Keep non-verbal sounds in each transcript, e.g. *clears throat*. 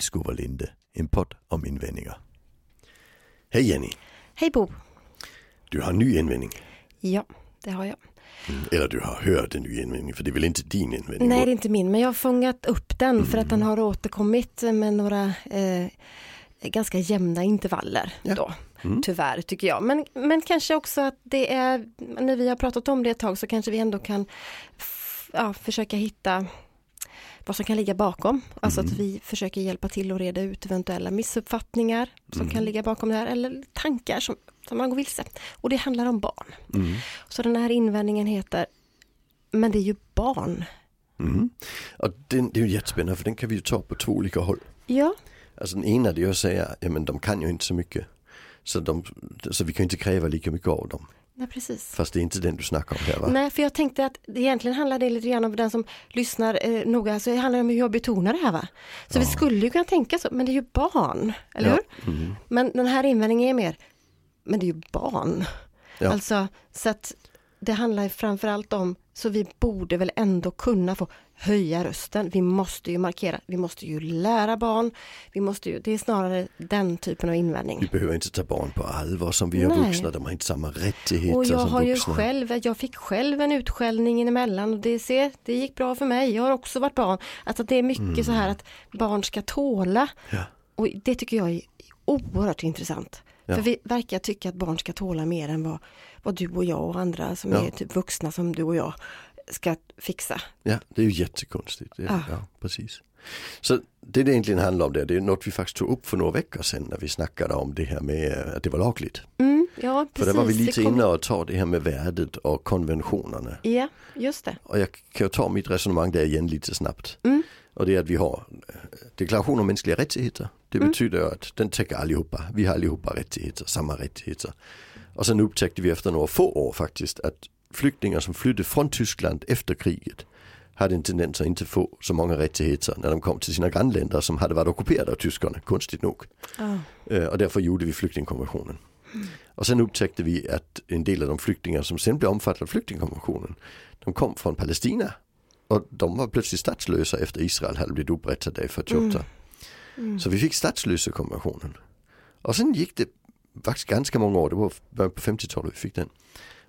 Tillskov och Linde, en podd om invändningar. Hej Jenny, Hej Bo! du har en ny invändning. Ja, det har jag. Mm, Eller du har hört en ny invändning, för det är väl inte din invändning? Nej, det är inte min, men jag har fångat upp den för att den har återkommit med några eh, ganska jämna intervaller Ja. då. Mm. Tyvärr tycker jag. Men, men kanske också att det är, när vi har pratat om det ett tag så kanske vi ändå kan ja, försöka hitta vad som kan ligga bakom. Alltså att vi försöker hjälpa till att reda ut eventuella missuppfattningar som kan ligga bakom det här eller tankar som, som man går vilse. Och det handlar om barn. Mm. Så den här invändningen heter Men det är ju barn. Mm. Och den, det är ju jättespännande, för den kan vi ju ta på två olika håll. Ja, Alltså den ena det är att säga, ja men de kan ju inte så mycket. Så, de, så vi kan ju inte kräva lika mycket av dem. Nej precis. Fast det är inte den du snackar om här va? Nej, för jag tänkte att egentligen handlar det lite grann om den som lyssnar eh, noga, så det handlar om hur jag betonar det här va. Så vi skulle ju kunna tänka så, men det är ju barn, eller Ja. hur? Mm. Men den här invändningen är mer, men det är ju barn. Ja. Alltså, så att det handlar framförallt om, så vi borde väl ändå kunna få höja rösten. Vi måste ju markera, vi måste ju lära barn, vi måste ju, det är snarare den typen av invändning. Vi behöver inte ta barn på allvar som vi Nej. vuxna, de har inte samma rättigheter Och jag som har ju vuxna. själv, jag fick själv en utskällning emellan och det, se, det gick bra för mig. Jag har också varit barn. Alltså det är mycket så här att barn ska tåla. Ja. Och det tycker jag är oerhört intressant. Ja. För vi verkar tycka att barn ska tåla mer än vad, vad du och jag och andra som Ja. är typ vuxna som du och jag ska fixa. Ja, det är ju jättekonstigt. Det, Ja. ja. precis. Så det det egentligen handlar om det, det är något vi faktiskt tog upp för några veckor sedan när vi snackade om det här med eh, att det var lagligt. Mm, ja, För precis. där var vi lite kom- inne och ta det här med värdet och konventionerna. Ja, just det. Och jag kan ta mitt resonemang där igen lite snabbt. Mm. Och det är att vi har eh, deklaration om mänskliga rättigheter. Det Mm. betyder att den täcker allihopa. Vi har allihopa rättigheter, samma rättigheter. Och sen upptäckte vi efter några få år faktiskt att flyktingar som flydde från Tyskland efter kriget hade en tendens att inte få så många rättigheter när de kom till sina grannländer som hade varit ockuperade av tyskarna, konstigt nog. Ja. Eh, Och därför gjorde vi flyktingkonventionen. Och sen upptäckte vi att en del av de flyktingar som sen blev omfattade av flyktingkonventionen, de kom från Palestina. Och de var plötsligt statslösa efter Israel hade blivit upprättad där 48. Så vi fick statslösekonventionen. Och sen gick det faktiskt ganska många år, det var början på 50-talet vi fick den.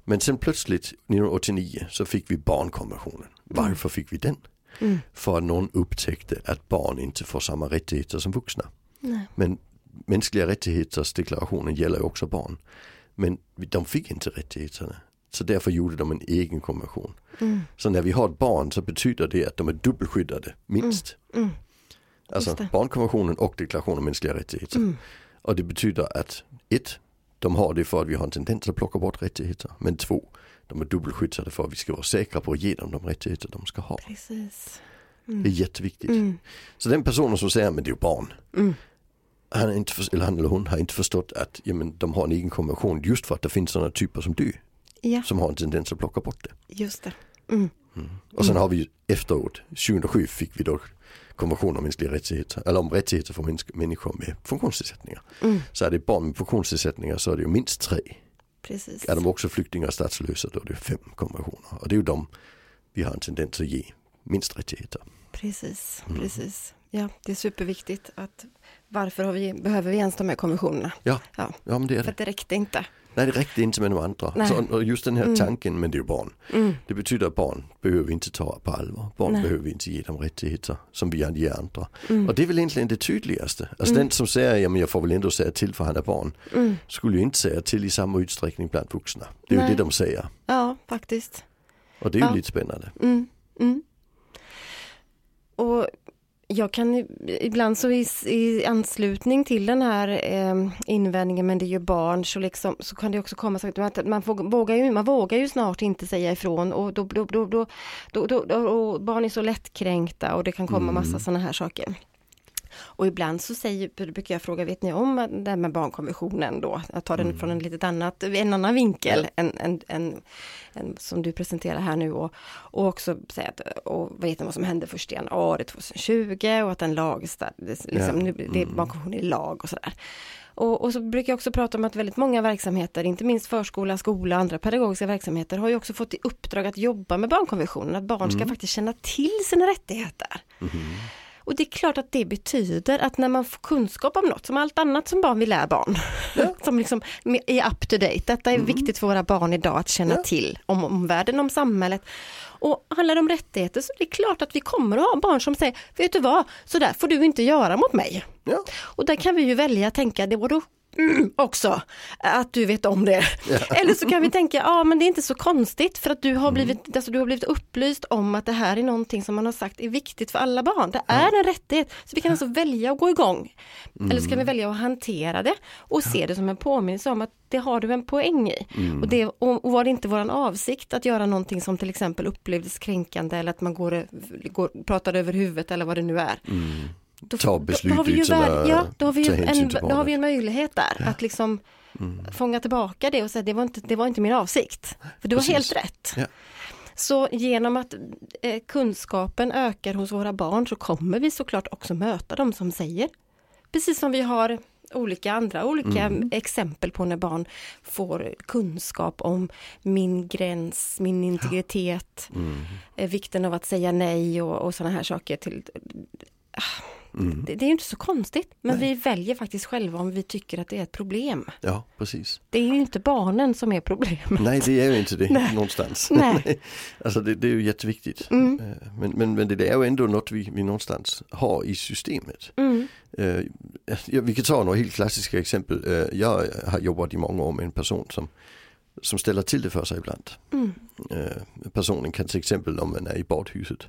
Men sen plötsligt 1989 så fick vi barnkonventionen. Varför fick vi den? Mm. För att någon upptäckte att barn inte får samma rättigheter som vuxna. Nej. Men mänskliga rättigheters deklarationen gäller ju också barn. Men de fick inte rättigheterna. Så därför gjorde de en egen konvention. Mm. Så när vi har ett barn så betyder det att de är dubbelskyddade, minst. Mm. Alltså barnkonventionen och deklarationen om mänskliga rättigheter. Mm. Och det betyder att ett, de har det för att vi har en tendens att plocka bort rättigheter. Men två, de är dubbelskyddade för att vi ska vara säkra på att ge dem de rättigheter de ska ha. Precis. Det är jätteviktigt. Mm. Så den personen som säger men det är ju barn. Mm. Han, inte, eller han eller hon har inte förstått att jamen, de har en egen konvention just för att det finns sådana typer som du. Ja, Som har en tendens att plocka bort det. just det. Mm. Och sen har vi efteråt, 2007 fick vi då konventionen om mänskliga rättigheter, eller om rättigheter för människor med funktionsnedsättningar. Mm. Så är det barn med funktionsnedsättningar så är det ju minst tre. Precis. Är de också flyktingar och statslösa då är det fem konventioner. Och det är ju de vi har en tendens att ge minst rättigheter. Precis, Mm. precis. Ja, det är superviktigt att varför har vi, behöver vi ens de här konventionerna? Ja, Ja, ja men det är för det. att det räckte inte. Nej det räckte inte med de andra. Nej. Så, och just den här Mm. tanken, men det är ju barn. Mm. Det betyder att barn behöver vi inte ta på allvar. Barn Nej. behöver vi inte ge dem rättigheter som vi ger andra. Mm. Och det är väl egentligen det tydligaste. Alltså den som säger, ja men jag får väl ändå säga till för han är barn. Mm. Skulle ju inte säga till i samma utsträckning bland vuxna. Det är ju Nej. det de säger. Ja, faktiskt. Och det är ju Ja. lite spännande. Mm. Mm. Och jag kan ibland så i, i anslutning till den här eh, invändningen, men det är ju barn, så, liksom, så kan det också komma så att man, vågar, ju, man vågar ju snart inte säga ifrån och, då, då, då, då, då, då, då, och barn är så lättkränkta och det kan komma massa sådana här saker. Och ibland så säger, brukar jag fråga, vet ni om det här med barnkonventionen då? Jag tar den från en litet annat, en annan vinkel än, än, än, än som du presenterar här nu och, och också säga att, och vet ni vad som hände först i januari 2020 och att den lagstadgades, liksom, Ja. nu, det är barnkonventionen i lag och sådär. Och, och så brukar jag också prata om att väldigt många verksamheter, inte minst förskola, skola och andra pedagogiska verksamheter, har ju också fått i uppdrag att jobba med barnkonventionen, att barn ska faktiskt känna till sina rättigheter. Och det är klart att det betyder att när man får kunskap om något, som allt annat som barn vi lär barn, Ja. *laughs* som liksom är up to date, detta är Mm. viktigt för våra barn idag att känna Ja. till om omvärlden, om samhället. Och handlar det om rättigheter så det är klart att vi kommer att ha barn som säger, vet du vad, så där får du inte göra mot mig. Ja. Och där kan vi ju välja att tänka, det var då mm, *clears throat* också, att du vet om det. *laughs* Eller så kan vi tänka, ja men det är inte så konstigt för att du har, blivit, alltså, du har blivit upplyst om att det här är någonting som man har sagt är viktigt för alla barn. Det är en rättighet. Så vi kan alltså välja att gå igång. Eller så kan vi välja att hantera det och se det som en påminnelse om att det har du en poäng i. Och, det, och, och var det inte våran avsikt att göra någonting som till exempel upplevdes kränkande eller att man går, går, pratar över huvudet eller vad det nu är. Då, Ta beslut då har vi ju, ja, då har vi ju en, då har vi en möjlighet där att liksom fånga tillbaka det och säga det var inte, det var inte min avsikt. För du har Precis. helt rätt. Ja. Så genom att eh, kunskapen ökar hos våra barn så kommer vi såklart också möta dem som säger. Precis som vi har olika andra olika exempel på när barn får kunskap om min gräns, min integritet, eh, vikten av att säga nej och, och sådana här saker. till Mm. det, det är inte så konstigt, men vi väljer faktiskt själva om vi tycker att det är ett problem. Ja, precis. Det är ju inte barnen som är problemet. Nej, det är ju inte det *laughs* Nej. någonstans. *laughs* Nej. alltså det, det är ju jätteviktigt. Mm. Eh, Men, men, men det är ju ändå något vi, vi någonstans har i systemet. Mm. Eh, vi kan ta några helt klassiska exempel. Eh, jag har jobbat i många år med en person som, som ställer till det för sig ibland. Mm. Personen kan till exempel om man är i badhuset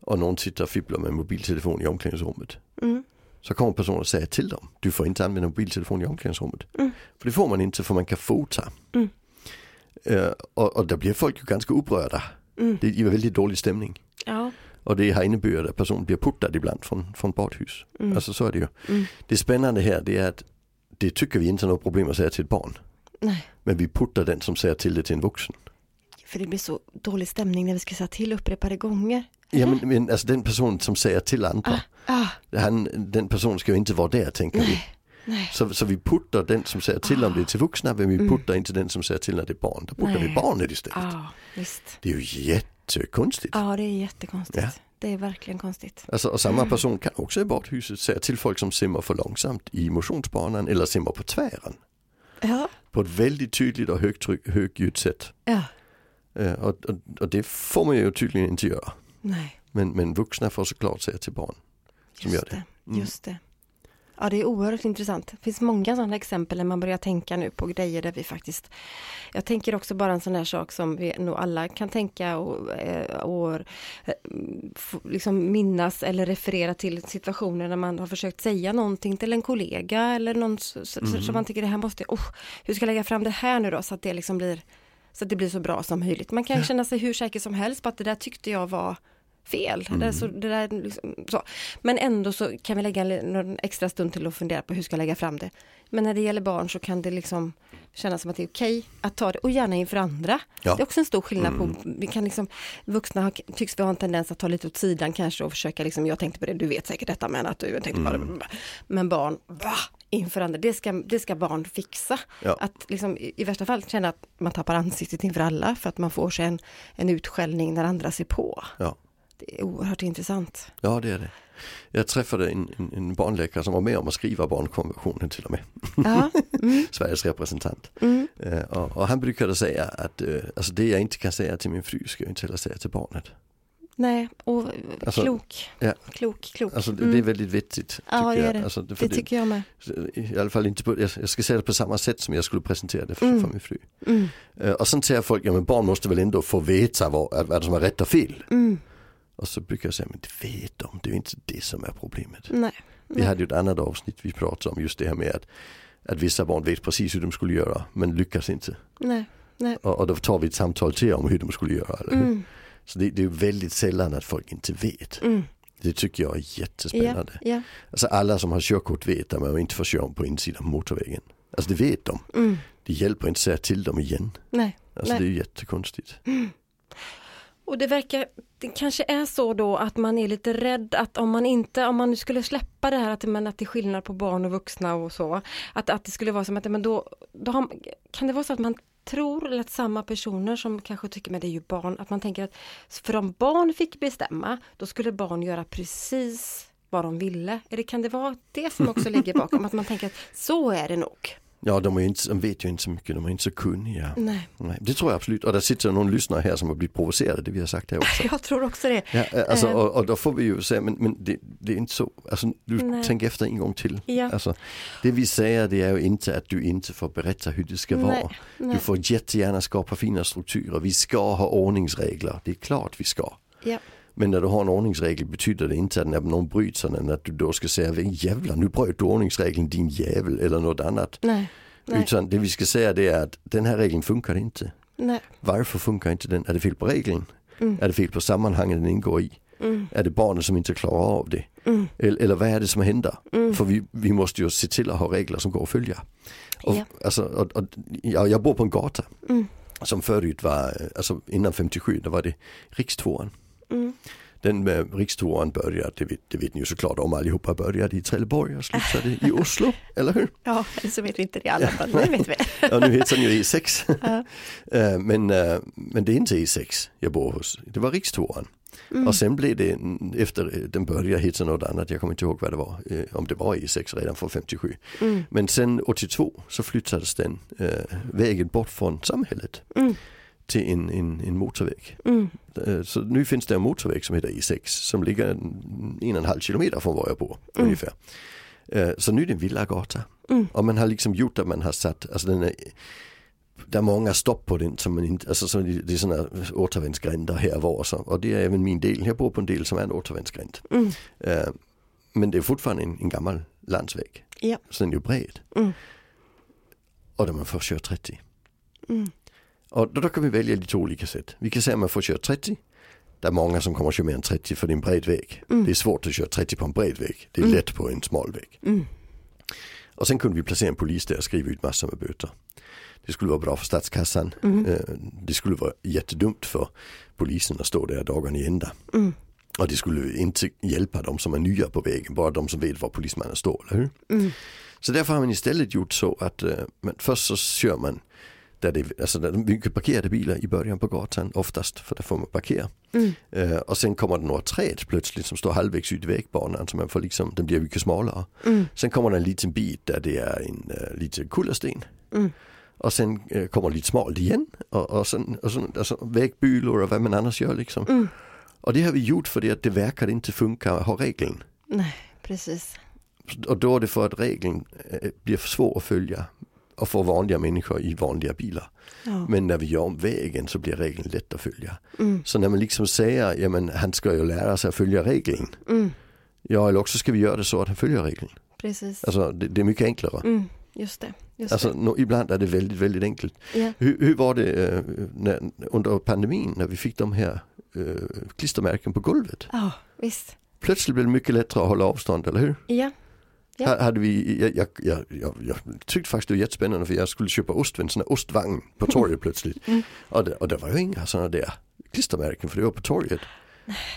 och någon sitter och fipplar med mobiltelefon i omklädningsrummet. Mm. Så kommer personen och säger till dem, du får inte använda mobiltelefon i omklädningsrummet. Mm. För det får man inte för man kan fota. Mm. Eh, och, och där blir folk ju ganska upprörda. Mm. Det är väldigt dålig stämning. Ja. Och det har inneburit att personen blir puttad ibland från, från badhus. Mm. Alltså så är det ju. Mm. Det spännande här det är att det tycker vi inte är något problem att säga till ett barn. Nej, Men vi puttar den som säger till det till en vuxen. För det blir så dålig stämning när vi ska säga till upprepade gånger. Ja men, men alltså den personen som säger till andra. Ah, Han, den personen ska ju inte vara där tänker vi. nej, nej. Så, så vi puttar den som säger till om det är till vuxna men vi puttar inte den som säger till när det är barn. Då puttar Nej. vi barnet istället. Ja, visst. Det är ju jättekonstigt. Ja, det är jättekonstigt. Ja. Det är verkligen konstigt. Alltså, och samma person kan också i badhuset säga till folk som simmar för långsamt i motionsbanan eller simmar på tvären. Ja, På ett väldigt tydligt och högtryck, högljutt sätt. ja, och, och, och det får man ju tydligen inte göra. nej. Men, men vuxna får såklart säga till barn. Som Just gör det. det. Just det. Ja, det är oerhört intressant. Det finns många sådana exempel när man börjar tänka nu på grejer där vi faktiskt Jag tänker också bara en sån här sak som vi nog alla kan tänka och, eh, och eh, liksom minnas eller referera till situationer när man har försökt säga någonting till en kollega eller någon så, så, så man tycker det här måste oh, hur ska jag lägga fram det här nu då så att det liksom blir så att det blir så bra som möjligt. Man kan känna sig hur säker som helst på att det där tyckte jag var fel. Det där, så, det där, liksom, så. Men ändå så kan vi lägga någon extra stund till att fundera på hur ska jag lägga fram det. Men när det gäller barn så kan det liksom kännas som att det är okej att ta det och gärna inför andra. Ja. Det är också en stor skillnad på, vi kan liksom, vuxna har, tycks vi ha en tendens att ta lite åt sidan kanske och försöka liksom, jag tänkte på det, du vet säkert detta men att du tänkte på det. Men barn, va? Inför andra, det ska, det ska barn fixa. Ja. Att liksom, i, i värsta fall känna att man tappar ansiktet inför alla för att man får sig en, en utskällning när andra ser på. Ja. Det är oerhört intressant. ja, det är det. Jag träffade en, en, en barnläkare som var med om att skriva barnkonventionen till och med. Ja, *laughs* mm, Sveriges representant. mm, Eh, och, och han brukade säga att eh, alltså det jag inte kan säga till min fru ska jag inte heller säga till barnet. Nej, och Alltså, klok, ja. klok, klok. Alltså det, Mm. det är väldigt vettigt. Ja, det är jag. det. Alltså, för Det tycker jag med. I alla fall inte på, jag, jag ska säga det på samma sätt som jag skulle presentera det för, Mm. för min fru. Mm, Eh, och sen säger folk, ja men barn måste väl ändå få veta vad, vad som är rätt och fel. mm, Och så brukar jag säga, men det vet de, det är ju inte det som är problemet. nej, Vi hade ju ett annat avsnitt vi pratade om just det här med att, att vissa barn vet precis hur de skulle göra men lyckas inte. nej, nej. Och, och då tar vi ett samtal till om hur de skulle göra. Eller? hur? Mm, Så det, det är väldigt sällan att folk inte vet. mm, Det tycker jag är jättespännande. ja, Alltså alla som har körkort vet att man inte får köra på insidan av motorvägen. Alltså det vet de. mm, Det hjälper inte att säga till dem igen. nej. Alltså Nej. det är jättekonstigt. Och det verkar, det kanske är så då att man är lite rädd att om man inte, om man nu skulle släppa det här att, men att det är skillnad på barn och vuxna och så, att, att det skulle vara som att men då, då har, kan det vara så att man tror, eller att samma personer som kanske tycker men det är ju barn, att man tänker att för om barn fick bestämma, då skulle barn göra precis vad de ville. Eller kan det vara det som också ligger bakom, att man tänker att så är det nog? Ja, de, är inte, de vet ju inte så mycket, de är inte så kunniga. Nej. Nej, det tror jag absolut. Och där sitter någon lyssnare här som har blivit provocerade, det vi har sagt här *laughs* också. Jag tror också det. Ja, alltså, och, och då får vi ju säga, men, men det, det är inte så, alltså, du Nej. tänk efter en gång till. Ja. Alltså, det vi säger det är ju inte att du inte får berätta hur det ska Nej, vara. nej. Du får jättegärna skapa fina strukturer, vi ska ha ordningsregler, det är klart vi ska. Ja. Men när du har en ordningsregel betyder det inte att när någon bryter den att du då ska säga jävlar nu bröt du ordningsregeln din jävel eller något annat. Nej. Nej. Utan det vi ska säga det är att den här regeln funkar inte. Nej. Varför funkar inte den? Är det fel på regeln? Mm. Är det fel på sammanhanget den ingår i? Mm. Är det barnet som inte klarar av det? Mm. Eller, eller vad är det som händer? Mm. För vi, vi måste ju se till att ha regler som går att följa. Och, Ja. alltså, och, och, ja, jag bor på en gata Mm. som förut var, alltså innan 57, då var det rikstvåan. Mm. Den med rikstvåan började, det vet, det vet ni ju såklart om allihopa, började i Trelleborg och slutade i *laughs* Oslo, eller hur? Ja, eller så vet vi inte det alla, men *laughs* nu vet vi. Ja, nu heter den ju E6. Ja. Eh, men, eh, men det är inte E6 jag bor hos, det var rikstvåan. Mm. Och sen blev det, mm, efter eh, den började heta något annat, jag kommer inte ihåg vad det var, eh, om det var E6 redan från 57. Mm. Men sen 82 så flyttades den eh, vägen bort från samhället Mm. Till en, en, en motorväg. Mm. Eh, Så nu finns det en motorväg som heter E6 som ligger en, en och en halv kilometer från var jag bor Mm. ungefär. Eh, Så nu är det en villagata. Mm. Och man har liksom gjort att man har satt, alltså den är, det är många stopp på den som man inte, alltså så det är sådana återvändsgränder här och var så. Och det är även min del, jag bor på en del som är en återvändsgränd. Mm. Eh, Men det är fortfarande en, en gammal landsväg. Ja. Så den är ju bred. Mm. Och där man får köra 30. Mm. Och då, då kan vi välja lite olika sätt. Vi kan säga att man får köra 30. Det är många som kommer att köra mer än 30 för det är en bred väg. Mm. Det är svårt att köra 30 på en bred väg. Det är Mm. lätt på en smal väg. Mm. Och sen kunde vi placera en polis där och skriva ut massor med böter. Det skulle vara bra för statskassan. Mm. Eh, Det skulle vara jättedumt för polisen att stå där dagen i ända. Mm. Och det skulle inte hjälpa de som är nya på vägen, bara de som vet var polismannen står, eller hur? Mm. Så därför har man istället gjort så att men först så kör man där det alltså där är mycket parkerade bilar i början på gatan oftast för där får man parkera. Mm. Eh, och sen kommer det några träd plötsligt som står halvvägs ut i vägbanan så man får liksom, den blir mycket smalare. Mm. Sen kommer det en liten bit där det är en uh, lite kullersten. Mm. Och sen eh, kommer lite smalt igen och, och sen, och sen alltså, vägbylor och vad man annars gör liksom. Mm. Och det har vi gjort för det att det verkar inte funka att ha regeln. Nej, precis. Och då är det för att regeln eh, blir svår att följa och för vanliga människor i vanliga bilar. Ja. Men när vi gör om vägen så blir regeln lätt att följa. Mm. Så när man liksom säger, ja men han ska ju lära sig att följa regeln. Mm. Ja eller också ska vi göra det så att han följer regeln. Precis. Alltså det, det är mycket enklare. Mm. Just det. Just Alltså nå, ibland är det väldigt, väldigt enkelt. det. Ja. Hur, hur var det eh, när, under pandemin när vi fick de här eh, klistermärken på golvet? Ja, visst. Plötsligt blev det mycket lättare att hålla avstånd, eller hur? Ja. Ja. Ha- Hade vi, jag, jag, jag, jag, tyckte faktiskt det var jättespännande för jag skulle köpa ost, en sån här ostvagn på torget *laughs* plötsligt. Mm. Och, det, och det var ju inga sådana där klistermärken för det var på torget.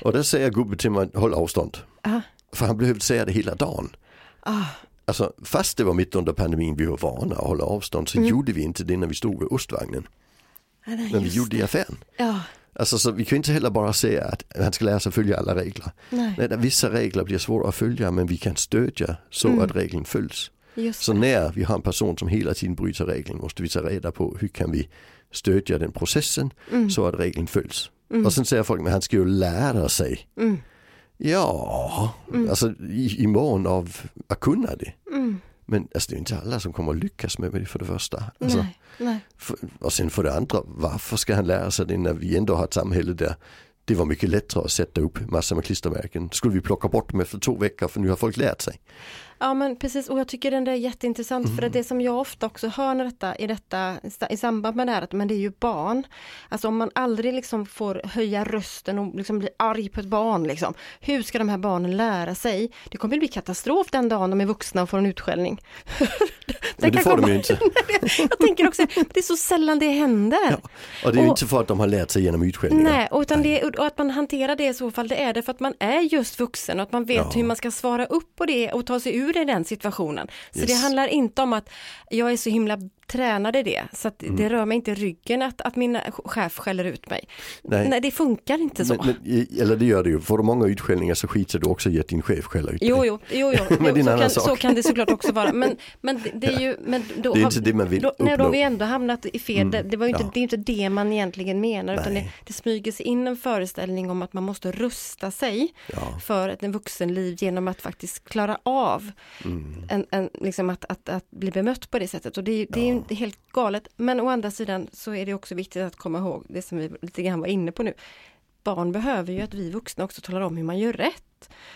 Och där säger gubben till mig, håll avstånd. Aha. För han behövde säga det hela dagen. Ah. Alltså fast det var mitt under pandemin, vi var vana att hålla avstånd så Mm. gjorde vi inte det när vi stod vid ostvagnen. Ja, nej, Men vi gjorde det i affären. Ja. Alltså så vi kan inte heller bara säga att han ska lära sig följa alla regler. Nej, Nej, vissa regler blir svåra att följa men vi kan stödja så Mm. att regeln följs. Så när vi har en person som hela tiden bryter regeln måste vi ta reda på hur kan vi stödja den processen Mm. så att regeln följs. Mm. Och sen säger folk, men han ska ju lära sig. Mm. Ja, Mm. alltså i, i mån av att kunna det. Men alltså, det är inte alla som kommer att lyckas med det för det första. Alltså, Nej, nej. för, och sen för det andra, varför ska han lära sig det när vi ändå har ett samhälle där det var mycket lättare att sätta upp massor med klistermärken. Skulle vi plocka bort dem efter två veckor för nu har folk lärt sig. Ja men precis och jag tycker den där är jätteintressant för Mm. att det som jag ofta också hör när detta, i detta i samband med det här att men det är ju barn. Alltså om man aldrig liksom får höja rösten och liksom bli arg på ett barn liksom. Hur ska de här barnen lära sig? Det kommer bli katastrof den dagen de är vuxna och får en utskällning. *laughs* Det kan får de ju inte. jag tänker också, det är så sällan det händer. Ja, Och det är ju Och- inte för att de har lärt sig genom utskällningar. Nej, och, utan det, och att man hanterar det i så fall, det är det för att man är just vuxen och att man vet Ja. hur man ska svara upp på det och ta sig ur i den situationen. Så Yes. det handlar inte om att jag är så himla tränade det, så Mm. det rör mig inte i ryggen att, att min chef skäller ut mig. Nej. Nej, det funkar inte så. Men, men, eller det gör det ju, får du många utskällningar så skiter du också i att din chef skäller ut dig. Jo, jo, jo, jo, *laughs* Men det en så, kan, så kan det såklart också vara. Men, men det- det är ju, men då Det är inte det man vill då, nej, då har vi ändå hamnat i fel. Det, det, var ju inte, ja. det är inte det man egentligen menar, utan det, det smyger sig in en föreställning om att man måste rusta sig Ja. för ett en vuxenliv genom att faktiskt klara av Mm. en, en, liksom att, att, att bli bemött på det sättet. Och det, det ju inte helt galet. Men å andra sidan så är det också viktigt att komma ihåg det som vi lite grann var inne på nu. Barn behöver ju att vi vuxna också talar om hur man gör rätt.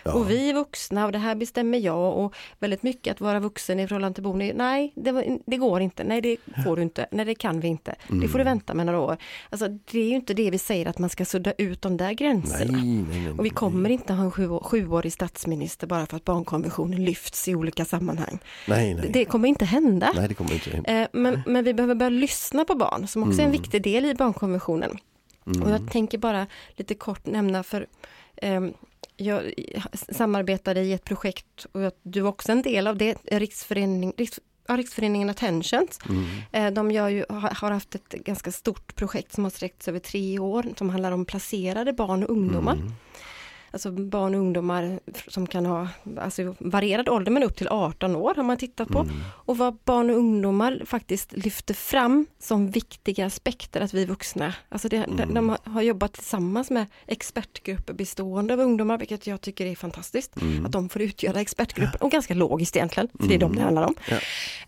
Ja. Och vi är vuxna och det här bestämmer jag och väldigt mycket att vara vuxen i förhållande till barn. Nej, det, det går inte. Nej, det får du inte. Nej, det kan vi inte. Det Mm. får du vänta med några år. Alltså, det är ju inte det vi säger att man ska sudda ut de där Nej, gränserna. nej, nej. Och vi kommer inte ha en sju, sjuårig statsminister bara för att barnkonventionen lyfts i olika sammanhang. Nej, nej. Det kommer inte hända. nej, det kommer inte hända. Eh, Men, men vi behöver börja lyssna på barn som också är en Mm. viktig del i barnkonventionen. Och jag tänker bara lite kort nämna för ehm, jag samarbetade i ett projekt och jag, du var också en del av det, Riksförening, Riks, ja, Riksföreningen Attentions. Mm. Eh, De ju, har haft ett ganska stort projekt som har sträckt sig över tre år som handlar om placerade barn och ungdomar. Mm. Alltså barn och ungdomar som kan ha alltså varierad ålder men upp till 18 år har man tittat på. Mm. Och vad barn och ungdomar faktiskt lyfter fram som viktiga aspekter att vi vuxna, alltså det, de, de har- har jobbat tillsammans med expertgrupper bestående av ungdomar, vilket jag tycker är fantastiskt. Mm. Att de får utgöra expertgrupper, och ganska logiskt egentligen, för det är de det handlar om. Ja.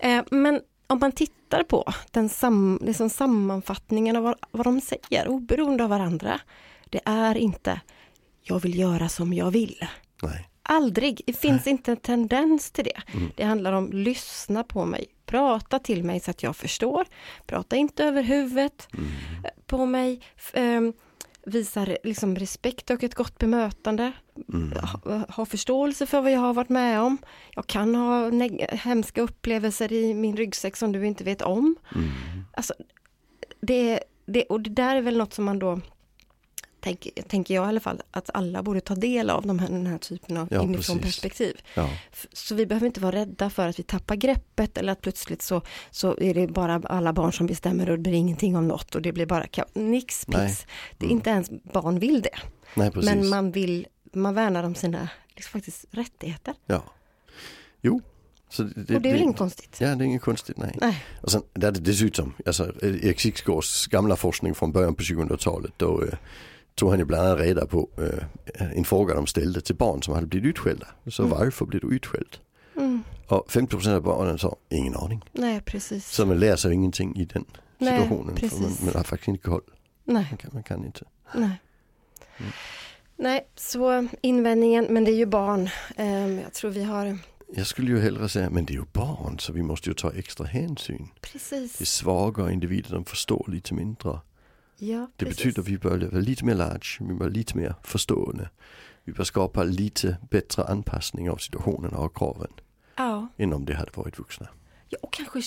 Eh, men om man tittar på den sam, liksom sammanfattningen av vad, vad de säger, oberoende av varandra, det är inte jag vill göra som jag vill. Nej. Aldrig, det finns inte en tendens till det. Mm. Det handlar om lyssna på mig, prata till mig så att jag förstår. Prata inte över huvudet Mm. eh, på mig. F- ehm, Visa re- liksom respekt och ett gott bemötande. Mm. Ha, ha förståelse för vad jag har varit med om. Jag kan ha hemska upplevelser i min ryggsäck som du inte vet om. Mm. Alltså, det, det, och det där är väl något som man då tänker, tänker jag i alla fall, att alla borde ta del av de här, den här typen av Ja, inifrån perspektiv. Ja. Så vi behöver inte vara rädda för att vi tappar greppet eller att plötsligt så, så är det bara alla barn som bestämmer och det blir ingenting om något och det blir bara nix piss. Det är inte ens barn vill det. Nej. Men man vill, man värnar om sina liksom, faktiskt rättigheter. Ja. Jo. Det, och det är väl inget konstigt? Ja, det är inget konstigt, nej. Nej. Och sen där är det dessutom, alltså Erik Sixgårds gamla forskning från början på 2000-talet, då eh, tog han ju bland annat reda på eh, en fråga de ställde till barn som hade blivit utskällda. Så Mm. varför blev du utskälld? Mm. Och 50% av barnen sa ingen aning. Nej, precis. Så man lär sig ingenting i den Nej, situationen. för man, precis. man har faktiskt inte koll. Nej. Man kan, man kan inte. Nej. Mm. Nej, så invändningen, men det är ju barn. Ehm, jag tror vi har, Jag skulle ju hellre säga, men det är ju barn så vi måste ju ta extra hänsyn. Det är precis. svaga individer, de förstår lite mindre. Ja, Det precis. betyder att vi bör vara lite mer large, vi bör vara lite mer förstående. Vi bör skapa lite bättre anpassning av situationen och kraven Ja, än om det hade varit vuxna. ja, och kanske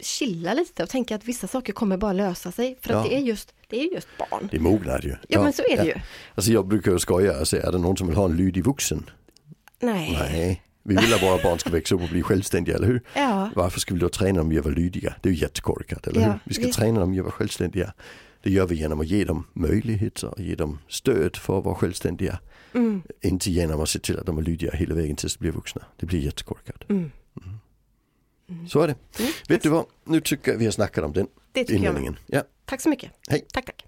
chilla lite och tänka att vissa saker kommer bara lösa sig. För att Ja. det är just, det är just barn. Det är mognad ju. Ja, men så är det ju. Alltså jag brukar ju skoja och säga, är det någon som vill ha en lydig vuxen? Nej. Nej. Vi vill att våra barn ska växa upp och bli självständiga, eller hur? Ja, Varför ska vi då träna dem i att vara lydiga? Det är ju jättekorkat, eller Ja, hur? Vi ska träna dem i att vara självständiga. Det gör vi genom att ge dem möjligheter och ge dem stöd för att vara självständiga. mm, Inte genom att se till att de är lydiga hela vägen tills de blir vuxna. Det blir jättekorkat. mm. Så är det. Mm. Vet du vad? Nu tycker jag vi har snackat om den det invändningen. Ja, Tack så mycket. Hej. Tack, tack.